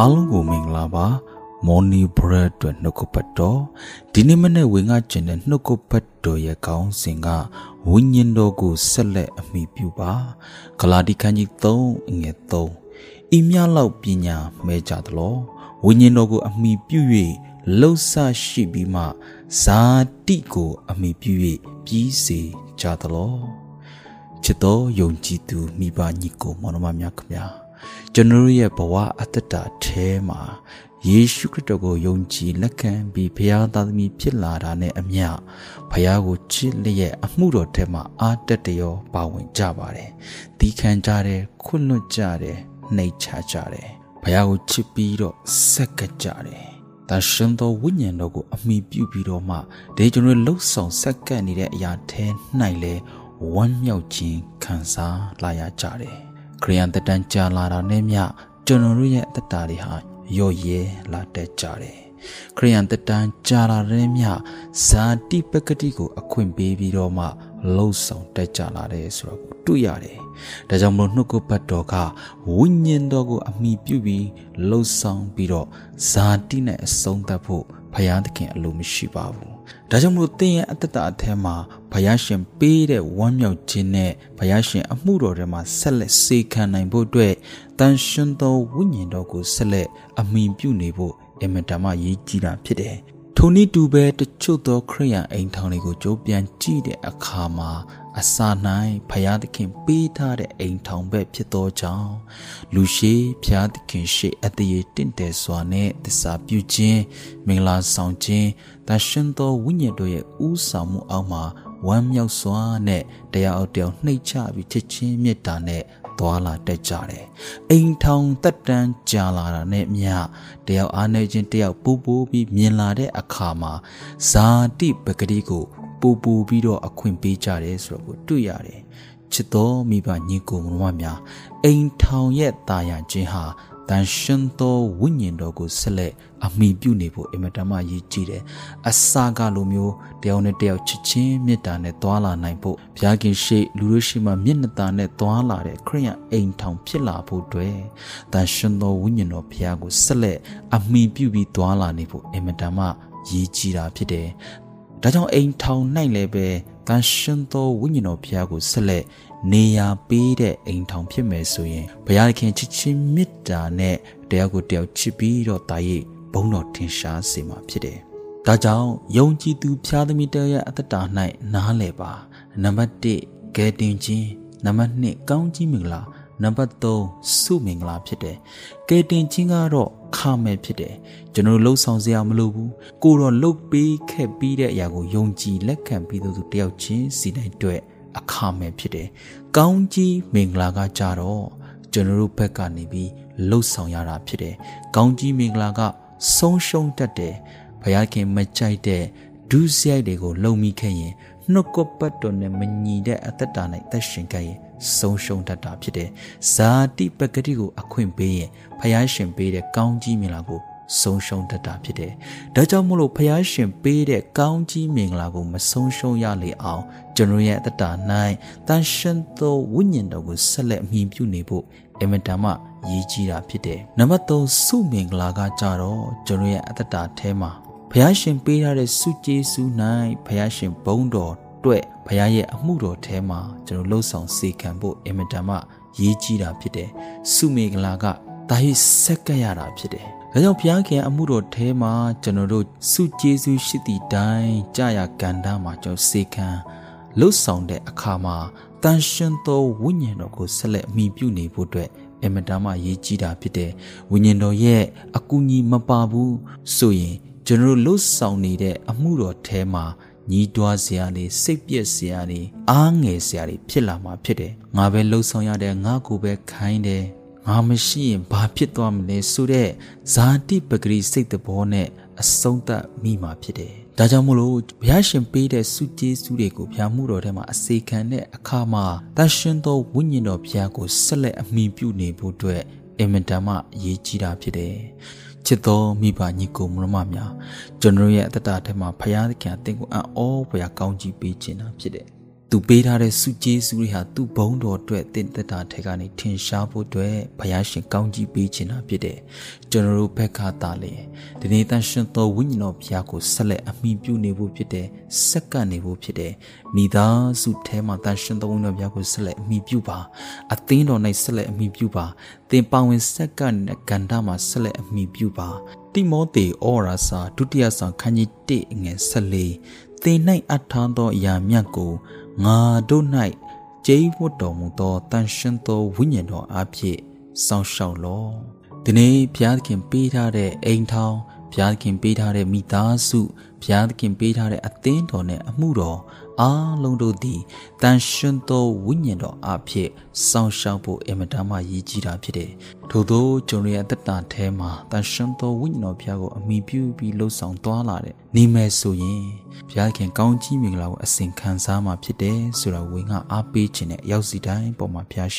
အားလုံးကိုမင်္ဂလာပါမော်နီဘရက်အတွက်နှုတ်ကပတ်တော်ဒီနေ့မနေ့ဝင်ငါကျင်တဲ့နှုတ်ကပတ်တော်ရဲ့ကောင်းစဉ်ကဝိညာဉ်တော်ကိုဆက်လက်အမိပြုပါဂလာတိခန်းကြီး3ငွေ3ဤမြလောက်ပညာမဲကြသလိုဝိညာဉ်တော်ကိုအမိပြု၍လှုပ်ဆရှိပြီးမှဇာတိကိုအမိပြု၍ပြီးစေကြသလိုချစ်တော်ယုံကြည်သူမိဘညီကိုမောင်နှမများခင်ဗျာ ကျွန်တော်ရဲ့ဘဝအတ္တတာထဲမှာယေရှုခရစ်တော်ကိုယုံကြည်လက်ခံပြီးဘုရားသားသမီးဖြစ်လာတာနဲ့အမျှဘုရားကိုချစ်လျက်အမှုတော်ထဲမှာအာတတ်တရောပါဝင်ကြပါတယ်။ဒီခံကြတယ်ခွလွတ်ကြတယ်နှိတ်ချကြတယ်ဘုရားကိုချစ်ပြီးတော့ဆက်ကကြတယ်။ဒါရှင်သောဝိညာဉ်တော်ကိုအမိပြုပြီးတော့မှဒီကျွန်တော်လှုပ်ဆောင်ဆက်ကပ်နေတဲ့အရာထဲ၌လဲဝမ်းမြောက်ခြင်းခံစားလာရကြတယ် ခရိယန်တတန်ကြာလာတာနဲ့မျှကျွန်တော်တို့ရဲ့အသက်တာတွေဟာရော့ရဲလာတတ်ကြတယ်ခရိယန်တတန်ကြာလာတဲ့မျှဇာတိပကတိကိုအခွင့်ပေးပြီးတော့မှလှုပ်ဆောင်တက်ကြလာတယ်ဆိုတော့တွေ့ရတယ်။ဒါကြောင့်မလို့နှုတ်ကပတ်တော်ကဝိညာဉ်တော်ကိုအမိပြုပြီးလှုပ်ဆောင်ပြီးတော့ဇာတိနဲ့အဆုံးသတ်ဖို့ဘုရားသခင်အလိုမရှိပါဘူး။ ဒါကြောင့်မလို့သင်ရဲ့အတ္တအထဲမှာဘုရားရှင်ပေးတဲ့ဝမ်းမြောက်ခြင်းနဲ့ဘုရားရှင်အမှုတော်ထဲမှာဆက်လက်စေခံနိုင်ဖို့အတွက်တန်ရှင်သောဝိညာဉ်တော်ကိုဆက်လက်အမိပြုနေဖို့အမတမရေးကြည့်တာဖြစ်တယ်။ ထိုနည်းတူပဲတချို့သောခရိယန်အိမ်ထောင်တွေကိုကြိုးပြန်ကြည့်တဲ့အခါမှာအစာ၌ဖျားသခင်ပေးထားတဲ့အိမ်ထောင်ဘက်ဖြစ်သောကြောင့်လူရှိဖျားသခင်ရှိအတရေတင့်တယ်စွာနဲ့သစ္စာပြုခြင်းမင်္ဂလာဆောင်ခြင်းတရှင်သောဝိညာဉ်တို့ရဲ့ဥဆောင်မှုအောက်မှာဝမ်းမြောက်စွာနဲ့တရားအတောင်နှိတ်ချပြီးချစ်ချင်းမေတ္တာနဲ့ သွာလာတက်ကြတယ်။အိမ်ထောင်တက်တန်းကြာလာတာနဲ့မြတယောက်အားနေချင်းတယောက်ပူပူပြီးမြင်လာတဲ့အခါမှာဇာတိပဂတိကိုပူပူပြီးတော့အခွင့်ပေးကြတယ်ဆိုတော့ကိုတွေ့ရတယ်ချစ်တော်မိဘညီကိုမတော်များအိမ်ထောင်ရဲ့တာယာခြင်းဟာ တန်ရှင်သောဝိညာဉ်တော်ကိုဆက်လက်အမိပြုနေဖို့အင်မတန်မှရည်ကြည်တယ်အစာကလိုမျိုးတယောက်နဲ့တယောက်ချစ်ချင်းမေတ္တာနဲ့သွာလာနိုင်ဖို့ဘုရားခင်ရှိလူတို့ရှိမှမျက်နှာသာနဲ့သွာလာတဲ့ခရိယအိမ်ထောင်ဖြစ်လာဖို့အတွက်တန်ရှင်သောဝိညာဉ်တော်ဘုရားကိုဆက်လက်အမိပြုပြီးသွာလာနေဖို့အင်မတန်မှရည်ကြည်တာဖြစ်တယ်ဒါကြောင့်အိမ်ထောင်၌လည်းပဲ တန်ရှင်သောဝိညာဉ်တော်ဘုရားကိုဆက်လက်နေရာပေးတဲ့အိမ်ထောင်ဖြစ်မယ်ဆိုရင်ဘုရားခင်ချစ်ချင်းမေတ္တာနဲ့တရားကိုတယောက်ချစ်ပြီးတော့တာရိဘုံတော်ထင်ရှားစေမှာဖြစ်တယ်။ဒါကြောင့်ယုံကြည်သူဖျားသမီးတရားအသက်တာ၌နားလည်ပါနံပါတ်1ကဲတင်ခြင်းနံပါတ်2ကောင်းကြီးမင်္ဂလာနံပါတ်3စုမင်္ဂလာဖြစ်တယ်။ကဲတင်ခြင်းကတော့ ခမဲ့ဖြစ်တယ်။ကျွန်တော်လှုပ်ဆောင်စရာမလိုဘူး။ကိုတော့လှုပ်ပေးခဲ့ပြီးတဲ့အရာကိုယုံကြည်လက်ခံပြီးသူတယောက်ချင်းစီတိုင်းတွေ့အခမဲ့ဖြစ်တယ်။ကောင်းကြီးမင်္ဂလာကကြတော့ကျွန်တော်တို့ဘက်ကနေပြီးလှုပ်ဆောင်ရတာဖြစ်တယ်။ကောင်းကြီးမင်္ဂလာကဆုံးရှုံးတတ်တယ်။ဘုရားခင်မကြိုက်တဲ့ဒုစရိုက်တွေကိုလုံမိခဲ့ရင်နှုတ်ကပတ်တော်နဲ့မညီတဲ့အသက်တာ၌သက်ရှင်ခဲ့ရင် ဆုံးရှုံးတတ်တာဖြစ်တယ်။ဇာတိပဂတိကိုအခွင့်ပေးရင်ဘုရားရှင်ပေးတဲ့ကောင်းကြီးမင်္ဂလာကိုဆုံးရှုံးတတ်တာဖြစ်တယ်။ဒါကြောင့်မို့လို့ဖះရှင်ပေးတဲ့ကောင်းကြီးမင်္ဂလာကိုမဆုံးရှုံးရလေအောင်ကျွန်တော်ရဲ့အတ္တ၌တန်ရှင်သောဝိညာဉ်တော်ကိုဆက်လက်အမြင်ပြုနေဖို့အမတန်မှရည်ကြီးတာဖြစ်တယ်။နံပါတ်3စုမင်္ဂလာကကြတော့ကျွန်တော်ရဲ့အတ္တထဲမှာဖះရှင်ပေးထားတဲ့စုကျေးစု၌ဖះရှင်ဘုန်းတော် တွေ့ဖះရဲ့အမှုတော်ထဲမှာကျွန်တော်လှုပ်ဆောင်စေခံဖို့အမတန်မှရည်ကြီးတာဖြစ်တယ်။စုမင်္ဂလာကဒါရဆက်ကရတာဖြစ်တယ်ဒါကြောင့်ဘုရားခင်အမှုတော်ထဲမှာကျွန်တော်တို့စုကျေးဇူးရှိသည့်တိုင်ကြာရကန္တာမှာကျွန်တော်စေခံလှုပ်ဆောင်တဲ့အခါမှာတန်ရှင်သောဝိညာဉ်တော်ကိုဆက်လက်အမိပြုနေဖို့အတွက်အမတန်မှရေးကြည့်တာဖြစ်တယ်ဝိညာဉ်တော်ရဲ့အကူအညီမပါဘူးဆိုရင်ကျွန်တော်တို့လှုပ်ဆောင်နေတဲ့အမှုတော်ထဲမှာ ညီးတွားစရာတွေစိတ်ပြက်စရာတွေအားငယ်စရာတွေဖြစ်လာမှာဖြစ်တယ်ငါပဲလှုပ်ဆောင်ရတဲ့ငါကိုပဲခိုင်းတယ်ငါမရှိရင်ဘာဖြစ်သွားမလဲဆိုတဲ့ဇာတိပဂရိစိတ်တဘောနဲ့အဆုံးသတ်မိမှာဖြစ်တယ်။ဒါကြောင့်မို့လို့ဘုရားရှင်ပေးတဲ့စုကျေးစုတွေကိုဘုရားမှုတော်ထဲမှာအစေခံတဲ့အခါမှာတန်ရှင်သောဝိညာဉ်တော်ဘုရားကိုဆက်လက်အမိပြုနေဖို့အတွက်အင်မတန်မှအရေးကြီးတာဖြစ်တယ်။ ချစ်တော်မိဘညီကိုမရမများကျွန်တော်ရဲ့အတ္တထဲမှာဘုရားသခင်အသင်ကိုအံ့ဩဖွယ်ကောင်းကြီးပေးခြင်းတာဖြစ်တယ်။ သူပေးထားတဲ့စုကျေးစုတွေဟာသူ့ဘုံတော်အတွက်တင့်သက်တာထဲကနေထင်ရှားဖို့အတွက်ဘုရားရှင်ကောင်းကြီးပေးခြင်းတာဖြစ်တယ်ကျွန်တော်တို့ဘက်ကသာလေဒီနေ့တန်ရှင်သောဝိညာဉ်တော်ဘုရားကိုဆက်လက်အမိပြုနေဖို့ဖြစ်တယ်စက္ကနေဖို့ဖြစ်တယ်မိသားစုထဲမှာတန်ရှင်သောဝိညာဉ်တော်ဘုရားကိုဆက်လက်အမိပြုပါအသင်းတော်၌ဆက်လက်အမိပြုပါသင်ပါဝင်စက္ကနေကန္တာမှာဆက်လက်အမိပြုပါတိမောသေဩရာစာဒုတိယဆောင်ခန်းကြီး1ငယ်14သင်၌အထောင်းသောအရာမြတ်ကို ငါတို့၌ကျိဝတ်တော်မူသောတန်ရှင်သောဝိညာဉ်တော်အဖြစ်စောင့်ရှောက်လော့ဒီနေ့ဘုရားသခင်ပေးထားတဲ့အိမ်ထောင် ဘုရားသခင်ပေးထားတဲ့မိသားစုဘုရားသခင်ပေးထားတဲ့အသင်းတော်နဲ့အမှုတော်အားလုံးတို့သည်တန်ရှင်သောဝိညာဉ်တော်အဖြစ်စောင့်ရှောက်ဖို့အင်မတန်မှရည်ကြီးတာဖြစ်တယ်။ထို့သောကျွန်တော်ရဲ့အသက်တာထဲမှာတန်ရှင်သောဝိညာဉ်တော်ဘုရားကိုအမိပြုပြီးလှုပ်ဆောင်သွားလာတဲ့နေမဲ့ဆိုရင်ဘုရားခင်ကောင်းကြီးမင်္ဂလာကိုအစဉ်ခံစားမှာဖြစ်တယ်ဆိုတာဝေငါအားပေးခြင်းနဲ့ရောက်စီတိုင်းပေါ်မှာဘုရား